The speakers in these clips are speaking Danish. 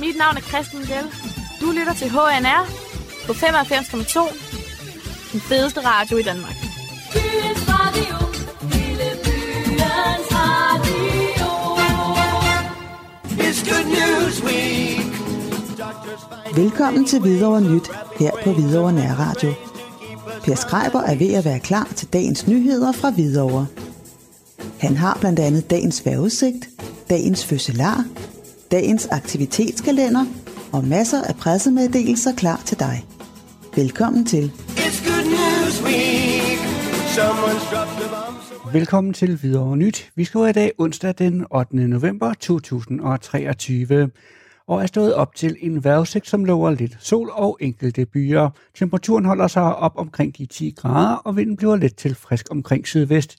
Mit navn er Christian Gell. Du lytter til HNR på 95,2. Den fedeste radio i Danmark. Byens radio, hele byens radio. It's good news week. Velkommen til Hvidovre Nyt her på Hvidovre Nærradio. Per Skreiber er ved at være klar til dagens nyheder fra Hvidovre. Han har blandt andet dagens vejrudsigt, dagens fødselar, dagens aktivitetskalender og masser af pressemeddelelser klar til dig. Velkommen til. It's good news week. Velkommen til Hvidovre Nyt. Vi skriver i dag onsdag den 8. november 2023 og er stået op til en vejrudsigt, som lover lidt sol og enkelte byer. Temperaturen holder sig op omkring de 10 grader, og vinden bliver let til frisk omkring sydvest.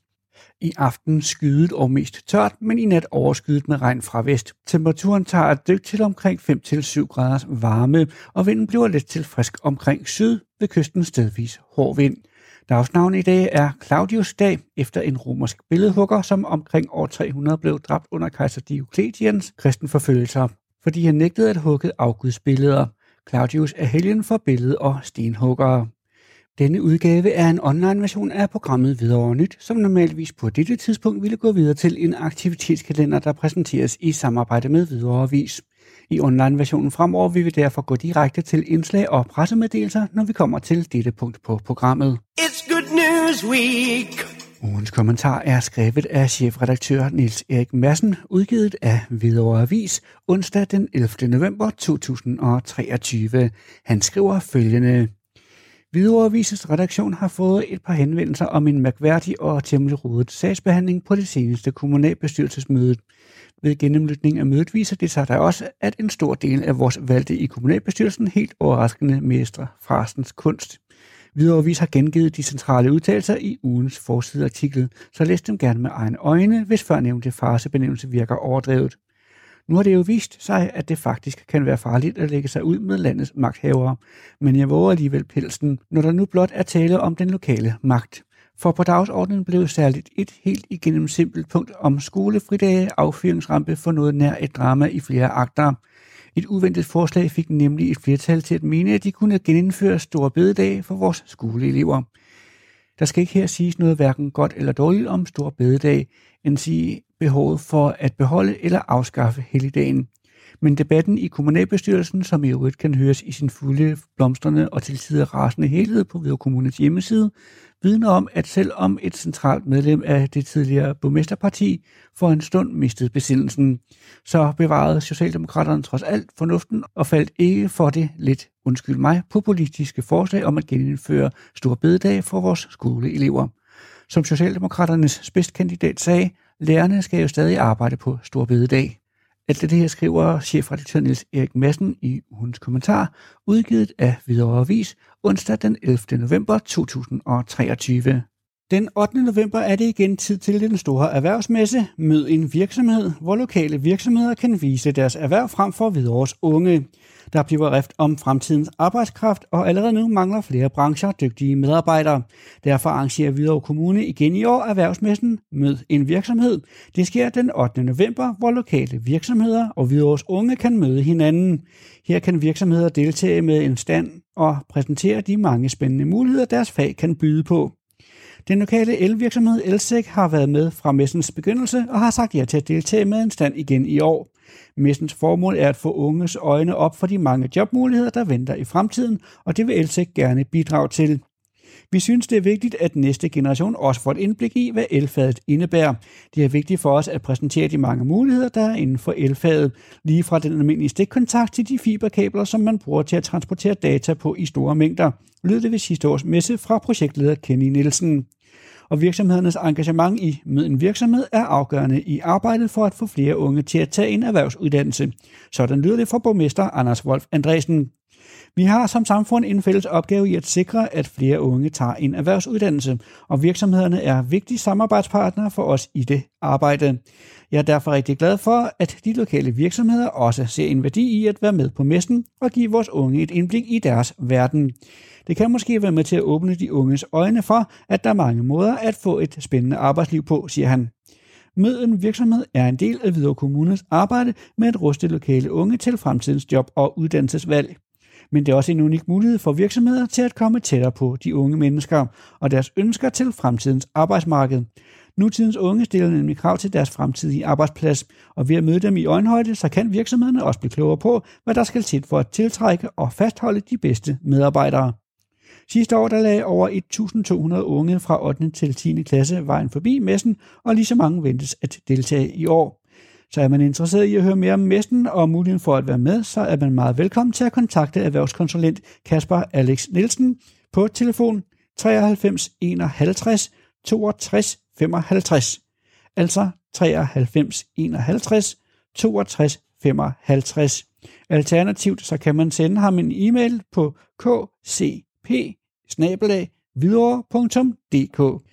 I aften skydet og mest tørt, men i nat overskyet med regn fra vest. Temperaturen tager et dyk til omkring 5-7 graders varme, og vinden bliver let til frisk omkring syd ved kysten stedvis hård vind. Dagsnavn i dag er Claudius dag, efter en romersk billedhugger, som omkring år 300 blev dræbt under kejser Diocletians kristenforfølgelser, fordi han nægtede at hugge afgudsbilleder. Claudius er helgen for billede- og stenhuggere. Denne udgave er en online version af programmet Hvidovre Nyt, som normalvis på dette tidspunkt ville gå videre til en aktivitetskalender, der præsenteres i samarbejde med Hvidovre Avis. I online-versionen fremover vil vi derfor gå direkte til indslag og pressemeddelelser, når vi kommer til dette punkt på programmet. It's good news week. Ugens kommentar er skrevet af chefredaktør Niels Erik Madsen, udgivet af Hvidovre Avis onsdag den 11. november 2023. Han skriver følgende. Hvidovrevisets redaktion har fået et par henvendelser om en mærkværdig og temmelig rodet sagsbehandling på det seneste kommunalbestyrelsesmøde. Ved gennemlytning af mødet viser det sig da også, at en stor del af vores valgte i kommunalbestyrelsen helt overraskende mestre frasens kunst. Viderevis har gengivet de centrale udtalelser i ugens forsideartikel, så læs dem gerne med egne øjne, hvis førnævnte farsebenævnelse virker overdrevet. Nu har det jo vist sig, at det faktisk kan være farligt at lægge sig ud med landets magthavere, men jeg våger alligevel pelsen, når der nu blot er tale om den lokale magt. For på dagsordenen blev særligt et helt igennem simpelt punkt om skolefridage affyringsrampe for noget nær et drama i flere akter. Et uventet forslag fik nemlig et flertal til at mene, at de kunne genindføre store bededag for vores skoleelever. Der skal ikke her siges noget hverken godt eller dårligt om stor bededag, end sige behovet for at beholde eller afskaffe helligdagen. Men debatten i kommunalbestyrelsen, som i øvrigt kan høres i sin fulde blomstrende og til tider rasende helhed på Hvidovre Kommunes hjemmeside, vidner om, at selvom et centralt medlem af det tidligere borgmesterparti for en stund mistede besindelsen, så bevarede Socialdemokraterne trods alt fornuften og faldt ikke for det lidt, undskyld mig, populistiske forslag om at genindføre stor bededag for vores skoleelever. Som Socialdemokraternes spidskandidat sagde, lærerne skal jo stadig arbejde på stor bededag. Alt det her skriver chefredaktør Niels Erik Madsen i ugens kommentar, udgivet af Hvidovre Avis onsdag den 11. november 2023. Den 8. november er det igen tid til den store erhvervsmesse Mød en virksomhed, hvor lokale virksomheder kan vise deres erhverv frem for Hvidovres unge. Der bliver rift om fremtidens arbejdskraft, og allerede nu mangler flere brancher dygtige medarbejdere. Derfor arrangerer Hvidovre Kommune igen i år erhvervsmessen Mød en virksomhed. Det sker den 8. november, hvor lokale virksomheder og Hvidovres unge kan møde hinanden. Her kan virksomheder deltage med en stand og præsentere de mange spændende muligheder, deres fag kan byde på. Den lokale elvirksomhed Elsec har været med fra messens begyndelse og har sagt ja til at deltage med en stand igen i år. Messens formål er at få unges øjne op for de mange jobmuligheder, der venter i fremtiden, og det vil Elsec gerne bidrage til. Vi synes, det er vigtigt, at næste generation også får et indblik i, hvad elfaget indebærer. Det er vigtigt for os at præsentere de mange muligheder, der er inden for elfaget, lige fra den almindelige stikkontakt til de fiberkabler, som man bruger til at transportere data på i store mængder, lød det ved sidste års messe fra projektleder Kenny Nielsen og virksomhedernes engagement i Mød en virksomhed er afgørende i arbejdet for at få flere unge til at tage en erhvervsuddannelse. Sådan lyder det fra borgmester Anders Wolf Andresen. Vi har som samfund en fælles opgave i at sikre, at flere unge tager en erhvervsuddannelse, og virksomhederne er vigtige samarbejdspartnere for os i det arbejde. Jeg er derfor rigtig glad for, at de lokale virksomheder også ser en værdi i at være med på messen og give vores unge et indblik i deres verden. Det kan måske være med til at åbne de unges øjne for, at der er mange måder at få et spændende arbejdsliv på, siger han. Mød en virksomhed er en del af Hvidovre Kommunes arbejde med at ruste lokale unge til fremtidens job og uddannelsesvalg. Men det er også en unik mulighed for virksomheder til at komme tættere på de unge mennesker og deres ønsker til fremtidens arbejdsmarked. Nutidens unge stiller nemlig krav til deres fremtidige arbejdsplads, og ved at møde dem i øjenhøjde, så kan virksomhederne også blive klogere på, hvad der skal til for at tiltrække og fastholde de bedste medarbejdere. Sidste år der lagde over 1.200 unge fra 8. til 10. klasse vejen forbi messen, og lige så mange ventes at deltage i år. Så er man interesseret i at høre mere om messen og muligheden for at være med, så er man meget velkommen til at kontakte erhvervskonsulent Kasper Alex Nielsen på telefon 93 51 62 55. Altså 93 51 62 55. Alternativt så kan man sende ham en e-mail på kcp videre.dk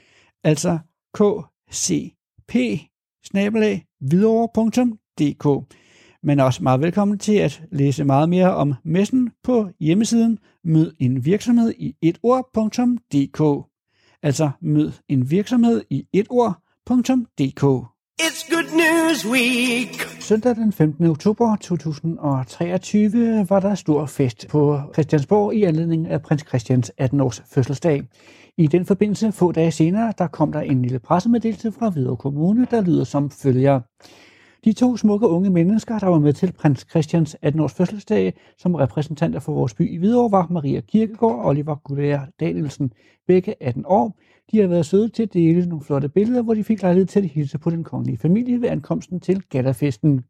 altså kcp videre.dk Man er også meget velkommen til at læse meget mere om messen på hjemmesiden mød en virksomhed i et ord.dk altså mød en virksomhed i et ord.dk It's Good News Week. Søndag den 15. oktober 2023 var der stor fest på Christiansborg i anledning af prins Christians 18-års fødselsdag. I den forbindelse få dage senere, der kom der en lille pressemeddelelse fra Hvidovre Kommune, der lyder som følger. De to smukke unge mennesker, der var med til prins Christians 18-års fødselsdag som repræsentanter for vores by i Hvidovre, var Maria Kirkegaard og Oliver Gullær Danielsen, begge 18 år. De har været søde til at dele nogle flotte billeder, hvor de fik lejlighed til at hilse på den kongelige familie ved ankomsten til Gallafesten.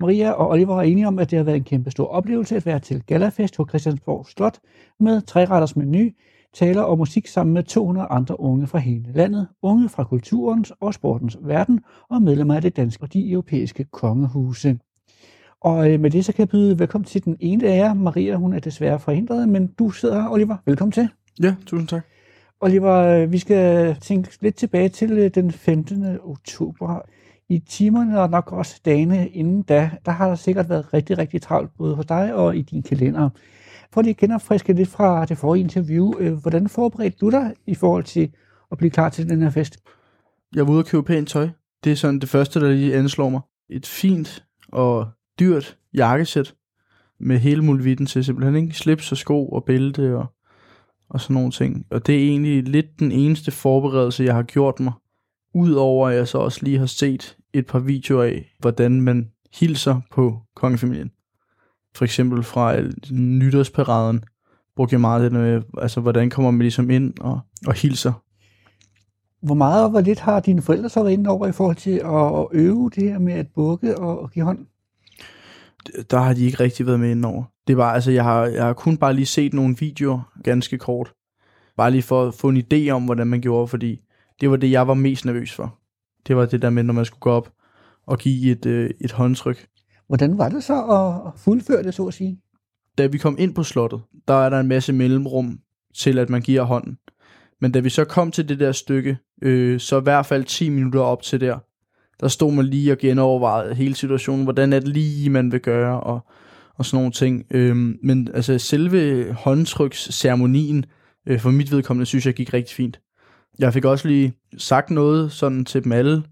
Maria og Oliver er enige om, at det har været en kæmpe stor oplevelse at være til Gallafest på Christiansborg Slot med træretters menu, taler og musik sammen med 200 andre unge fra hele landet, unge fra kulturens og sportens verden og medlemmer af det danske og de europæiske kongehuse. Og øh, med det så kan jeg byde velkommen til den ene af jer. Maria, hun er desværre forhindret, men du sidder her, Oliver. Velkommen til. Ja, tusind tak. Oliver, øh, vi skal tænke lidt tilbage til øh, den 15. oktober. I timerne og nok også dagene inden da, der har der sikkert været rigtig, rigtig travlt både hos dig og i din kalender. For lige at genopfriske lidt fra det forrige interview, øh, hvordan forberedte du dig i forhold til at blive klar til den her fest? Jeg var ude og købe pænt tøj. Det er sådan det første, der lige anslår mig. Et fint og dyrt jakkesæt med hele muligheden til simpelthen, ikke? Slips og sko og bælte og, og sådan nogle ting. Og det er egentlig lidt den eneste forberedelse, jeg har gjort mig. Udover at jeg så også lige har set et par videoer af, hvordan man hilser på kongefamilien. For eksempel fra øh, nytårsparaden brugte jeg meget det med, altså hvordan kommer man ligesom ind og, og hilser Hvor meget og hvor lidt har dine forældre så været inde over i forhold til at at øve det her med at bukke og, og give hånd? der har de ikke rigtig været med indover. Det var, altså, jeg har, jeg har kun bare lige set nogle videoer, ganske kort. Bare lige for at få en idé om, hvordan man gjorde, fordi det var det, jeg var mest nervøs for. Det var det der med, når man skulle gå op og give et, øh, et håndtryk. Hvordan var det så at fuldføre det, så at sige? Da vi kom ind på slottet, der er der en masse mellemrum til, at man giver hånden. Men da vi så kom til det der stykke, øh, så i hvert fald 10 minutter op til der, der stod man lige og genovervejede hele situationen, hvordan er det lige, man vil gøre, og, og sådan nogle ting. Øhm, men altså selve håndtryksceremonien, øh, for mit vedkommende, synes jeg gik rigtig fint. Jeg fik også lige sagt noget sådan til dem alle.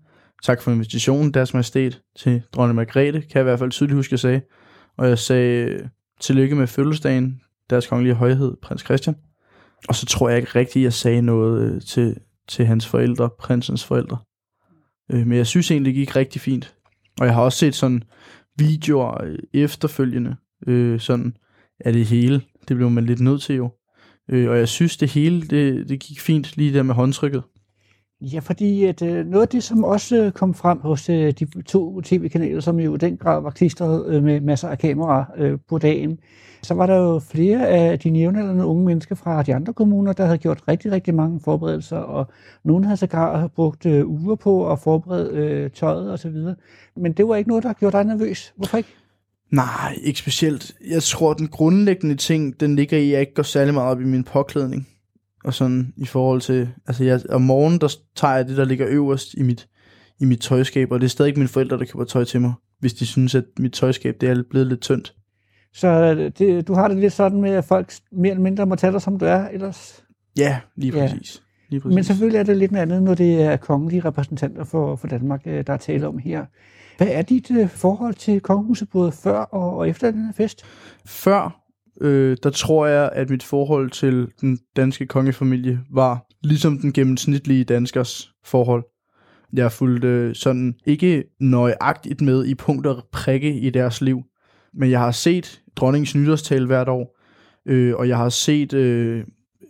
Tak for invitationen, deres majestæt, til dronning Margrethe, kan jeg i hvert fald tydeligt huske, jeg sagde. Og jeg sagde øh, tillykke med fødselsdagen, deres kongelige højhed, prins Christian. Og så tror jeg ikke rigtigt, jeg sagde noget øh, til, til hans forældre, prinsens forældre. Øh, men jeg synes egentlig, det gik rigtig fint. Og jeg har også set sådan videoer øh, efterfølgende, øh, sådan af det hele. Det blev man lidt nødt til jo. Øh, og jeg synes, det hele, det, det gik fint lige der med håndtrykket. Ja, fordi at, øh, noget af det, som også øh, kom frem hos øh, de to tv-kanaler, som jo i den grad var klistret øh, med masser af kameraer øh, på dagen, så var der jo flere af de nævnaldrende unge mennesker fra de andre kommuner, der havde gjort rigtig, rigtig mange forberedelser, og nogen havde sågar brugt øh, uger på at forberede øh, tøjet og så videre. Men det var ikke noget, der gjorde dig nervøs. Hvorfor ikke? Nej, ikke specielt. Jeg tror, den grundlæggende ting, den ligger i, at jeg ikke går særlig meget op i min påklædning. Og sådan i forhold til, altså jeg, om morgenen, der tager jeg det, der ligger øverst i mit, i mit tøjskab, og det er stadig mine forældre, der køber tøj til mig, hvis de synes, at mit tøjskab, det er blevet lidt tyndt. Så øh, det, du har det lidt sådan med, at folk mere eller mindre må tage dig, som du er ellers. Ja, lige Ja. præcis. lige præcis. Men selvfølgelig er det lidt noget andet, når det er kongelige repræsentanter for, for Danmark, øh, der er tale om her. Hvad er dit øh, forhold til kongehuset både før og, og efter den her fest? Før, øh, der tror jeg, at mit forhold til den danske kongefamilie var ligesom den gennemsnitlige danskers forhold. Jeg fulgte øh, sådan ikke nøjagtigt med i punkt og prikke i deres liv, men jeg har set dronningens nytårstal hvert år, øh, og jeg har set øh,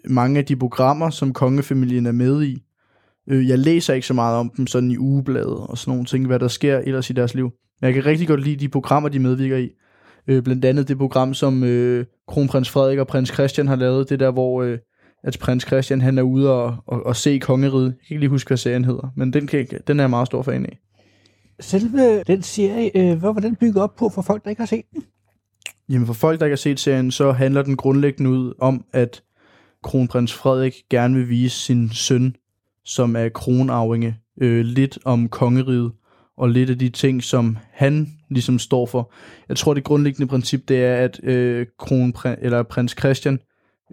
mange af de programmer, som kongefamilien er med i. Øh, jeg læser ikke så meget om dem sådan i ugebladet og sådan nogle ting, hvad der sker ellers i deres liv. Men jeg kan rigtig godt lide de programmer, de medvirker i. Øh, blandt andet det program, som øh, kronprins Frederik og prins Christian har lavet, det der, hvor øh, at prins Christian han er ude og, og, og se kongeriget. Jeg kan ikke lige huske, hvad serien hedder, men den, kan, den er jeg meget stor fan af. Selve den serie, øh, hvad var den bygget op på for folk, der ikke har set den? Jamen for folk, der ikke har set serien, så handler den grundlæggende ud om, at kronprins Frederik gerne vil vise sin søn, som er kronarvinge, øh, lidt om kongeriget, og lidt af de ting, som han ligesom står for. Jeg tror, det grundlæggende princip, det er, at øh, kronprins, eller prins Christian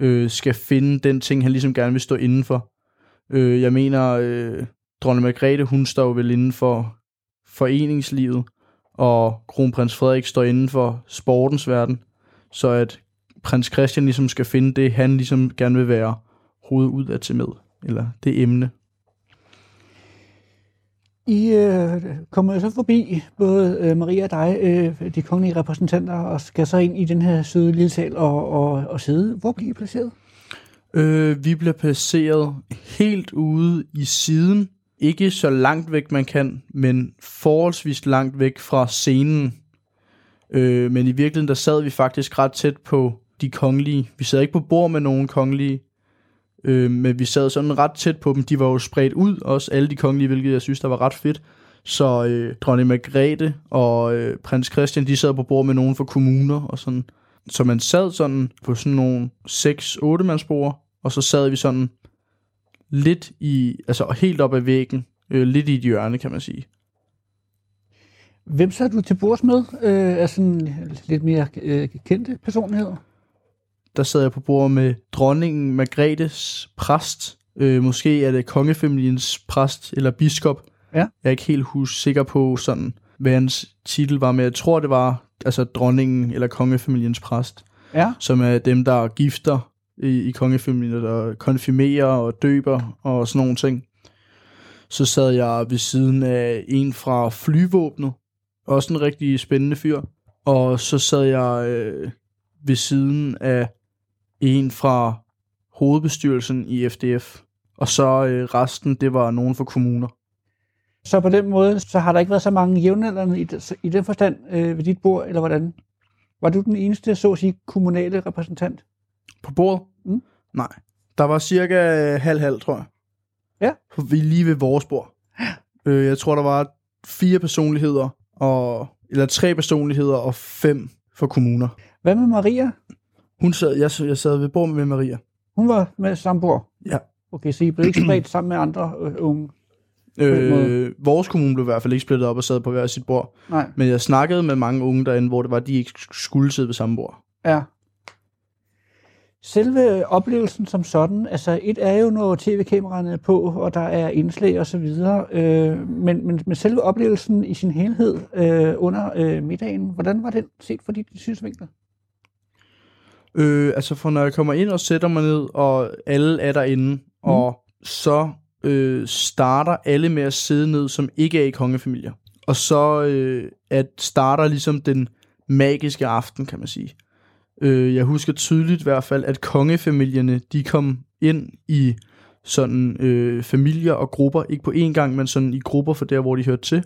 øh, skal finde den ting, han ligesom gerne vil stå indenfor. Øh, jeg mener, øh, dronning Margrethe, hun står jo vel inden for foreningslivet, og kronprins Frederik står inden for sportens verden, så at prins Christian ligesom skal finde det, han ligesom gerne vil være hovedet ud af til med, eller det emne. I øh, kommer jo så forbi, både øh, Maria og dig, øh, de kongelige repræsentanter, og skal så ind i den her søde lille sal og, og, og sidde. Hvor bliver I placeret? Øh, vi bliver placeret helt ude i siden. Ikke så langt væk man kan, men forholdsvis langt væk fra scenen. Øh, men i virkeligheden, der sad vi faktisk ret tæt på de kongelige. Vi sad ikke på bord med nogen kongelige, øh, men vi sad sådan ret tæt på dem. De var jo spredt ud, også alle de kongelige, hvilket jeg synes, der var ret fedt. Så øh, dronning Margrethe og øh, prins Christian, de sad på bord med nogen fra kommuner og sådan. Så man sad sådan på sådan nogle 6-8 mandsbord, og så sad vi sådan lidt i, altså helt op ad væggen, øh, lidt i et hjørne, kan man sige. Hvem så er du til bords med? Øh, er sådan lidt mere øh, kendte personligheder? Der sad jeg på bord med dronningen Margrethes præst. Øh, måske er det kongefamiliens præst eller biskop. Ja. Jeg er ikke helt hus sikker på, sådan, hvad hans titel var, men jeg tror, det var altså dronningen eller kongefamiliens præst, Ja. som er dem, der gifter i, i kongefamilien, der konfirmerer og døber og sådan nogle ting. Så sad jeg ved siden af en fra flyvåbnet, også en rigtig spændende fyr. Og så sad jeg øh, ved siden af en fra hovedbestyrelsen i FDF. Og så øh, resten, det var nogen fra kommuner. Så på den måde, så har der ikke været så mange jævnaldrende i, i den forstand øh, ved dit bord, eller hvordan? Var du den eneste, så at sige, kommunale repræsentant? På bordet? Mm. Nej. Der var cirka halv-halv, tror jeg. Ja. Vi lige ved vores bord. Øh, jeg tror, der var fire personligheder, og, eller tre personligheder og fem for kommuner. Hvad med Maria? Hun sad, jeg, jeg sad ved bord med Maria. Hun var med samme bord? Ja. Okay, så I blev ikke spredt sammen med andre øh, unge? Øh, vores kommune blev i hvert fald ikke splittet op og sad på hver sit bord. Nej. Men jeg snakkede med mange unge derinde, hvor det var, at de ikke skulle sidde ved samme bord. Ja. Selve oplevelsen som sådan, altså et er jo, når tv-kameraerne er på, og der er indslag og så videre, øh, men, men, men selve oplevelsen i sin helhed øh, under øh, middagen, hvordan var den set fra dit synsvinkel? Øh, altså for når jeg kommer ind og sætter mig ned, og alle er derinde, mm. og så øh, starter alle med at sidde ned, som ikke er i kongefamilier. Og så øh, at starter ligesom den magiske aften, kan man sige. Øh, jeg husker tydeligt i hvert fald, at kongefamilierne, de kom ind i sådan øh, familier og grupper, ikke på én gang, men sådan i grupper for der, hvor de hørte til,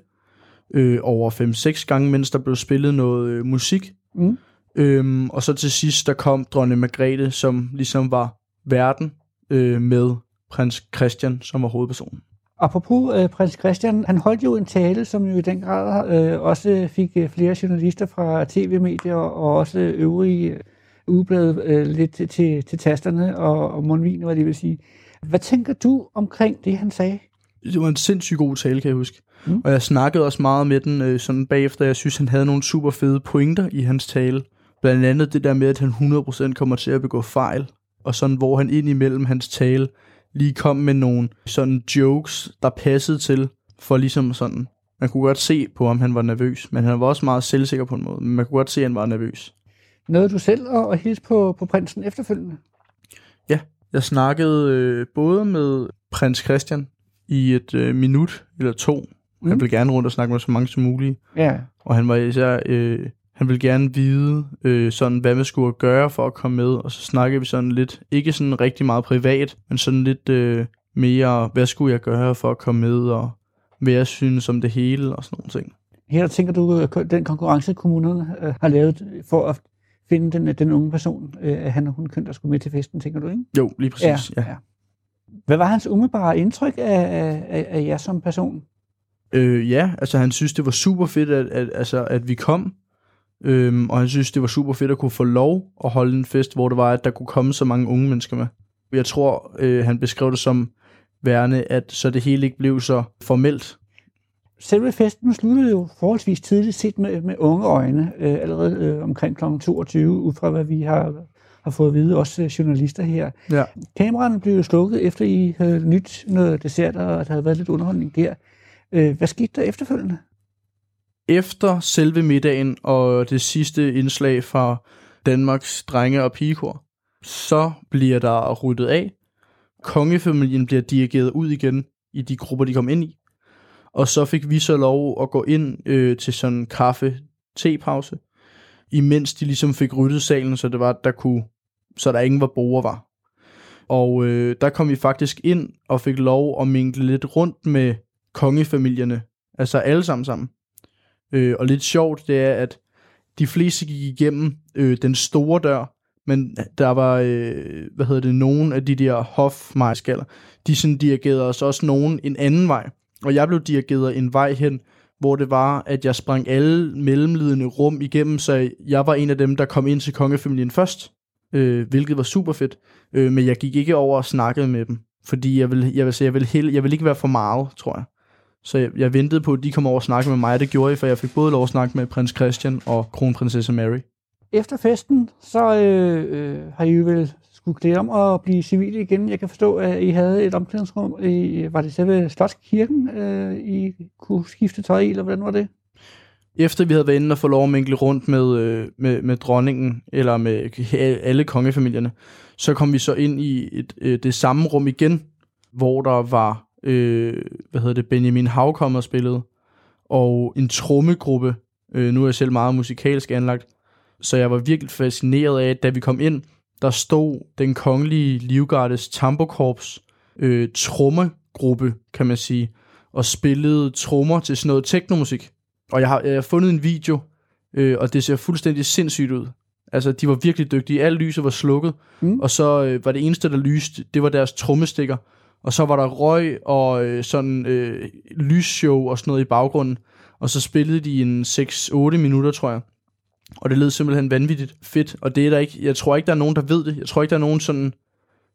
øh, over 5-6 gange, mens der blev spillet noget øh, musik. Mm. Øhm, og så til sidst, der kom dronning Margrethe, som ligesom var verden øh, med prins Christian, som var hovedpersonen. Apropos øh, prins Christian, han holdt jo en tale, som jo i den grad øh, også fik øh, flere journalister fra tv-medier og også øvrige øh, ugeblade øh, lidt til, til, til tasterne og, og mundvin, hvad det vil sige. Hvad tænker du omkring det, han sagde? Det var en sindssygt god tale, kan jeg huske. Mm. Mm. Og jeg snakkede også meget med den øh, sådan bagefter. Jeg synes, han havde nogle super fede pointer i hans tale. Blandt andet det der med, at han 100% kommer til at begå fejl. Og sådan, hvor han ind imellem hans tale lige kom med nogle sådan jokes, der passede til, for ligesom sådan, man kunne godt se på ham, han var nervøs, men han var også meget selvsikker på en måde, men man kunne godt se, at han var nervøs. Nåede du selv at, hilse på, på prinsen efterfølgende? Jeg snakkede øh, både med prins Christian i et øh, minut eller to. Mm. Han ville gerne rundt og snakke med så mange som muligt. Ja. Og han var især, øh, han ville gerne vide, øh, sådan, hvad man skulle gøre for at komme med. Og så snakkede vi sådan lidt, ikke sådan rigtig meget privat, men sådan lidt øh, mere, hvad skulle jeg gøre for at komme med, og hvad jeg synes om det hele, og sådan nogle ting. Her tænker du, at den konkurrence, kommunerne øh, har lavet for at finde den, den unge person, øh, han og hun køn, der skulle med til festen, tænker du, ikke? Jo, lige præcis. Ja, ja. Hvad var hans umiddelbare indtryk af, af, af, af jer som person? Øh, ja, altså han synes, det var super fedt, at, at, altså, at vi kom. Øhm, og han synes, det var super fedt at kunne få lov at holde en fest, hvor det var, at der kunne komme så mange unge mennesker med. Jeg tror, øh, han beskrev det som værende, at så det hele ikke blev så formelt. Selve festen sluttede jo forholdsvis tidligt set med, med unge øjne, øh, allerede øh, omkring kl. 22, ud fra hvad vi har, har fået at vide, også øh, journalister her. Ja. Kameraerne blev jo slukket, efter I havde nyt noget dessert, og der havde været lidt underholdning der. Øh, hvad skete der efterfølgende? Efter selve middagen og det sidste indslag fra Danmarks drenge- og pigekor, så bliver der ryddet af. Kongefamilien bliver dirigeret ud igen i de grupper, de kom ind i. Og så fik vi så lov at gå ind øh, til sådan en kaffe-te-pause, imens de ligesom fik ryddet salen, så det var, der kunne, så der ingen var borger var. Og øh, der kom vi faktisk ind og fik lov at mingle lidt rundt med kongefamilierne, altså alle sammen sammen. Øh, og lidt sjovt, det er, at de fleste gik igennem øh, den store dør, men der var, øh, hvad hedder det, nogen af de der hofmejskaller, de sådan dirigerede os også nogen en anden vej. Og jeg blev dirigeret en vej hen, hvor det var, at jeg sprang alle mellemlidende rum igennem, så jeg var en af dem, der kom ind til kongefamilien først, øh, hvilket var super fedt. Øh, men jeg gik ikke over og snakkede med dem, fordi jeg vil, jeg vil, sige, jeg vil, hel, jeg vil ikke være for meget, tror jeg. Så jeg, jeg ventede på, at de kom over og snakke med mig, det gjorde jeg, for jeg fik både lov at snakke med prins Christian og kronprinsesse Mary. Efter festen, så øh, øh, har I vel skulle klæde om at blive civile igen. Jeg kan forstå, at I havde et omklædningsrum. I, var det selve Slotskirken, øh, I kunne skifte tøj i, eller hvordan var det? Efter vi havde været inde og få lov at minkle rundt med, øh, med, med dronningen, eller med alle kongefamilierne, så kom vi så ind i et, øh, det samme rum igen, hvor der var, øh, hvad hedder det, Benjamin Hav kom og spillede, og en trommegruppe. Øh, nu er jeg selv meget musikalsk anlagt, så jeg var virkelig fascineret af, at da vi kom ind, der stod den kongelige livgardes tambokorps øh, trommegruppe, kan man sige, og spillede trommer til sådan noget teknomusik. Og jeg har, jeg har fundet en video, øh, og det ser fuldstændig sindssygt ud. Altså, de var virkelig dygtige. Alt lyset var slukket, mm. og så øh, var det eneste, der lyste, det var deres trommestikker. Og så var der røg og øh, sådan øh, lysshow og sådan noget i baggrunden. Og så spillede de en 6-8 minutter, tror jeg. Og det lød simpelthen vanvittigt fedt. Og det er der ikke, jeg tror ikke, der er nogen, der ved det. Jeg tror ikke, der er nogen sådan...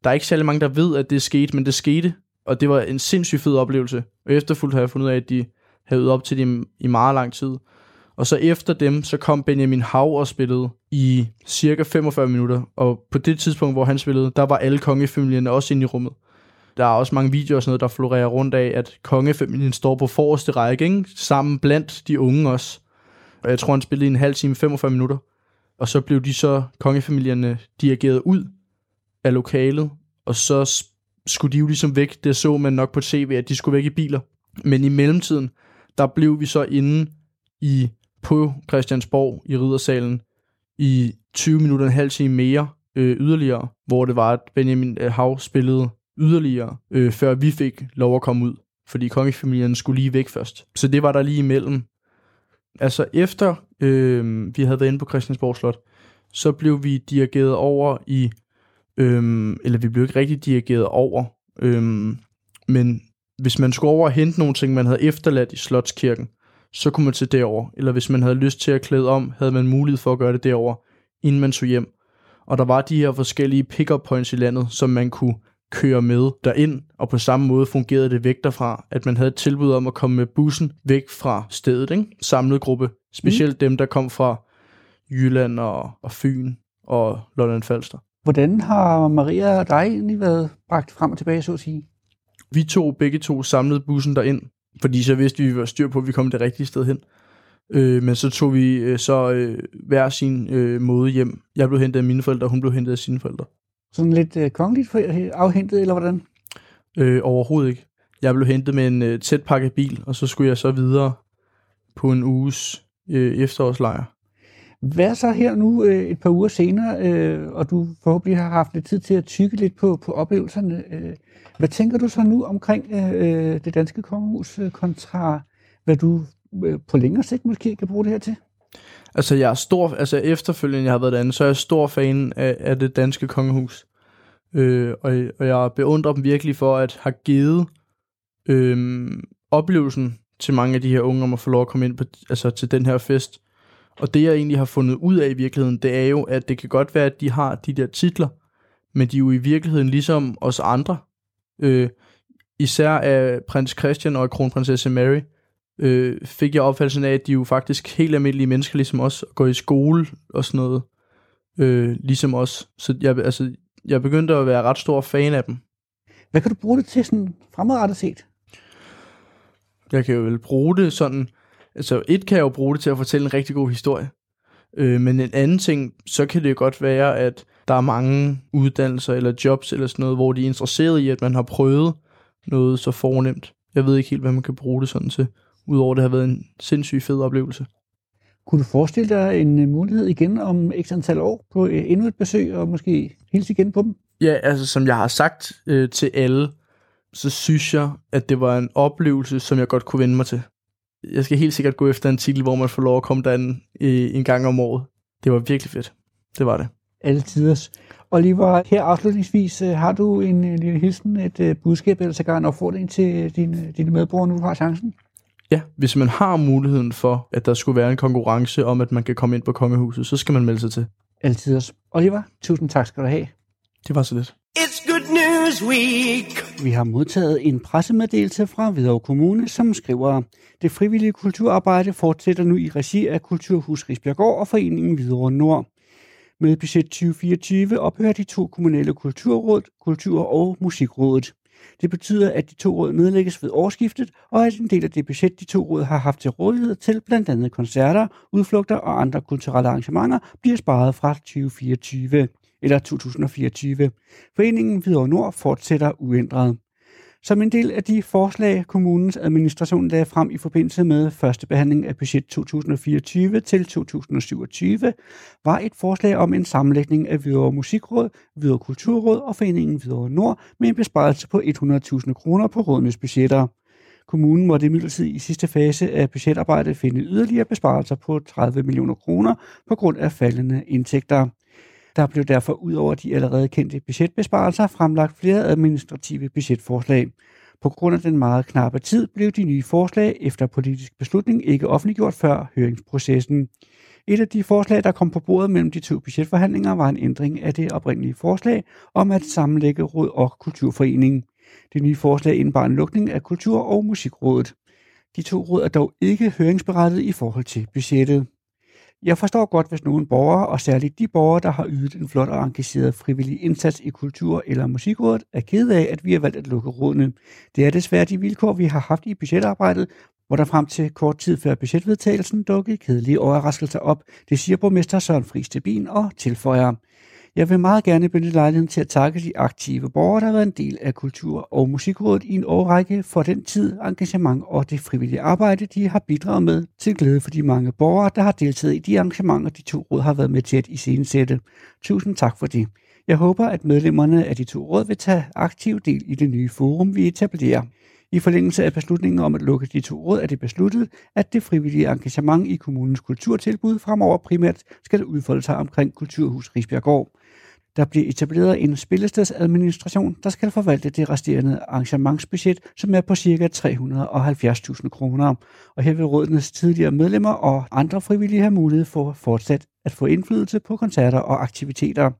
Der er ikke særlig mange, der ved, at det skete, men det skete. Og det var en sindssygt fed oplevelse. Og efterfuldt har jeg fundet ud af, at de havde øvet op til dem i meget lang tid. Og så efter dem, så kom Benjamin Hav og spillede i cirka 45 minutter. Og på det tidspunkt, hvor han spillede, der var alle kongefamilierne også inde i rummet. Der er også mange videoer og sådan noget, der florerer rundt af, at kongefamilien står på forreste række, ikke? sammen blandt de unge også. Og jeg tror, han spillede i en halv time, 45 minutter. Og så blev de så, kongefamilierne, dirigeret ud af lokalet, og så skulle de jo ligesom væk. Det så man nok på tv, at de skulle væk i biler. Men i mellemtiden, der blev vi så inde i på Christiansborg i Riddersalen i 20 minutter, en halv time mere øh, yderligere, hvor det var, at Benjamin øh, Hav spillede yderligere, øh, før vi fik lov at komme ud, fordi kongefamilien skulle lige væk først. Så det var der lige imellem. Altså efter øh, vi havde været inde på Christiansborg Slot, så blev vi dirigeret over i, øh, eller vi blev ikke rigtig dirigeret over, øh, men hvis man skulle over og hente nogle ting, man havde efterladt i Slotskirken, så kunne man til derover. Eller hvis man havde lyst til at klæde om, havde man mulighed for at gøre det derover, inden man tog hjem. Og der var de her forskellige pick-up points i landet, som man kunne køre med derind, og på samme måde fungerede det væk derfra, at man havde et tilbud om at komme med bussen væk fra stedet, ikke? Samlet gruppe. Specielt mm. dem, der kom fra Jylland og, og Fyn og Lolland Falster. Hvordan har Maria og dig egentlig været bragt frem og tilbage, så at sige? Vi to, begge to, samlede bussen derind, fordi så vidste vi, vi var styr på, at vi kom det rigtige sted hen. Øh, men så tog vi øh, så øh, hver sin øh, måde hjem. Jeg blev hentet af mine forældre, og hun blev hentet af sine forældre. Sådan lidt øh, kongeligt afhentet, eller hvordan? Øh, overhovedet ikke. Jeg blev hentet med en øh, tæt pakket bil, og så skulle jeg så videre på en uges øh, efterårslejr. Hvad så her nu øh, et par uger senere, øh, og du forhåbentlig har haft lidt tid til at tykke lidt på, på oplevelserne. Øh, hvad tænker du så nu omkring øh, det danske kongehus øh, kontra, hvad du øh, på længere sigt måske kan bruge det her til? Altså, jeg er stor, altså efterfølgende jeg har været derinde, så er jeg stor fan af, af det danske kongehus. Øh, og, og jeg beundrer dem virkelig for at have givet øh, oplevelsen til mange af de her unge om at få lov at komme ind på, altså til den her fest. Og det jeg egentlig har fundet ud af i virkeligheden, det er jo, at det kan godt være, at de har de der titler, men de er jo i virkeligheden ligesom os andre. Øh, især af prins Christian og kronprinsesse Mary, øh, fik jeg opfattelsen af, at de er jo faktisk helt almindelige mennesker, ligesom os, og går i skole og sådan noget, øh, ligesom os. Så jeg, altså, jeg begyndte at være ret stor fan af dem. Hvad kan du bruge det til sådan fremadrettet set? Jeg kan jo vel bruge det sådan, altså et kan jeg jo bruge det til at fortælle en rigtig god historie. Øh, men en anden ting, så kan det jo godt være, at der er mange uddannelser eller jobs eller sådan noget, hvor de er interesseret i, at man har prøvet noget så fornemt. Jeg ved ikke helt, hvad man kan bruge det sådan til, udover det har været en sindssygt fed oplevelse. Kunne du forestille dig en øh, mulighed igen om x antal år på øh, endnu et besøg, og måske hilse igen på dem? Ja, altså som jeg har sagt øh, til alle, så synes jeg, at det var en oplevelse, som jeg godt kunne vende mig til. Jeg skal helt sikkert gå efter en titel, hvor man får lov at komme derinde øh, en gang om året. Det var virkelig fedt. Det var det. Alle tiders. Oliver, her afslutningsvis, øh, har du en lille hilsen, et budskab eller sågar en opfordring til dine, dine medborgere, nu du har chancen? Ja, hvis man har muligheden for, at der skulle være en konkurrence om, at man kan komme ind på kongehuset, så skal man melde sig til. Altiders. Oliver, tusind tak skal du have. Det var så lidt. It's Good News Week. Vi har modtaget en pressemeddelelse fra Hvidovre Kommune, som skriver, det frivillige kulturarbejde fortsætter nu i regi af Kulturhus Risbjergård og Foreningen Hvidovre Nord. Med budget 2024 ophører de to kommunale kulturråd, Kultur- og Musikrådet. Det betyder, at de to råd nedlægges ved årsskiftet, og at en del af det budget, de to råd har haft til rådighed til blandt andet koncerter, udflugter og andre kulturelle arrangementer, bliver sparet fra 2024 eller 2024. Foreningen Hvidovre Nord fortsætter uændret. Som en del af de forslag, kommunens administration lagde frem i forbindelse med første behandling af budget 2024 til 2027, var et forslag om en sammenlægning af Hvidovre Musikråd, Hvidovre Kulturråd og Foreningen Hvidovre Nord med en besparelse på 100.000 kroner på rådenes budgetter. Kommunen måtte imidlertid i sidste fase af budgetarbejdet finde yderligere besparelser på 30 millioner kroner på grund af faldende indtægter. Der blev derfor ud over de allerede kendte budgetbesparelser fremlagt flere administrative budgetforslag. På grund af den meget knappe tid blev de nye forslag efter politisk beslutning ikke offentliggjort før høringsprocessen. Et af de forslag, der kom på bordet mellem de to budgetforhandlinger, var en ændring af det oprindelige forslag om at sammenlægge Råd og Kulturforening. Det nye forslag indebar en lukning af Kultur- og Musikrådet. De to råd er dog ikke høringsberettet i forhold til budgettet. Jeg forstår godt, hvis nogle borgere, og særligt de borgere, der har ydet en flot og engageret frivillig indsats i kultur- eller musikrådet, er ked af, at vi har valgt at lukke rådene. Det er desværre de vilkår, vi har haft i budgetarbejdet, hvor der frem til kort tid før budgetvedtagelsen dukkede kedelige overraskelser op. Det siger borgmester Søren Friis Bin og tilføjer. Jeg vil meget gerne benytte lejligheden til at takke de aktive borgere, der har været en del af Kultur- og Musikrådet i en årrække for den tid, engagement og det frivillige arbejde, de har bidraget med til glæde for de mange borgere, der har deltaget i de arrangementer, de to råd har været med til at iscenesætte. Tusind tak for det. Jeg håber, at medlemmerne af de to råd vil tage aktiv del i det nye forum, vi etablerer. I forlængelse af beslutningen om at lukke de to råd er det besluttet, at det frivillige engagement i kommunens kulturtilbud fremover primært skal udfolde sig omkring Kulturhus Risbjergård. Der bliver etableret en spillestedsadministration, der skal forvalte det resterende arrangementsbudget, som er på ca. 370.000 kroner. Og her vil rådenes tidligere medlemmer og andre frivillige have mulighed for fortsat at få indflydelse på koncerter og aktiviteter.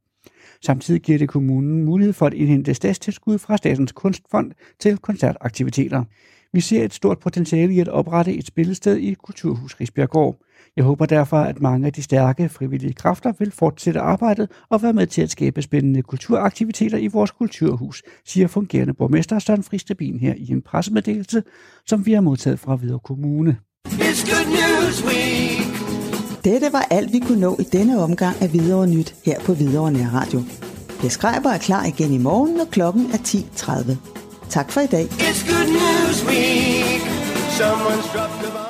Samtidig giver det kommunen mulighed for at indhente statstilskud fra Statens Kunstfond til koncertaktiviteter. Vi ser et stort potentiale i at oprette et spillested i Kulturhus Risbjerggård. Jeg håber derfor, at mange af de stærke frivillige kræfter vil fortsætte arbejdet og være med til at skabe spændende kulturaktiviteter i vores kulturhus, siger fungerende borgmester Søren Fristabin her i en pressemeddelelse, som vi har modtaget fra Hvidovre Kommune. It's Good News Week. Dette var alt, vi kunne nå i denne omgang af Hvidovre Nyt her på Hvidovre Nærradio. Per Skreiber er klar igen i morgen, når klokken er 10.30. Tak for i dag. It's Good News Week. Someone's dropped a bomb.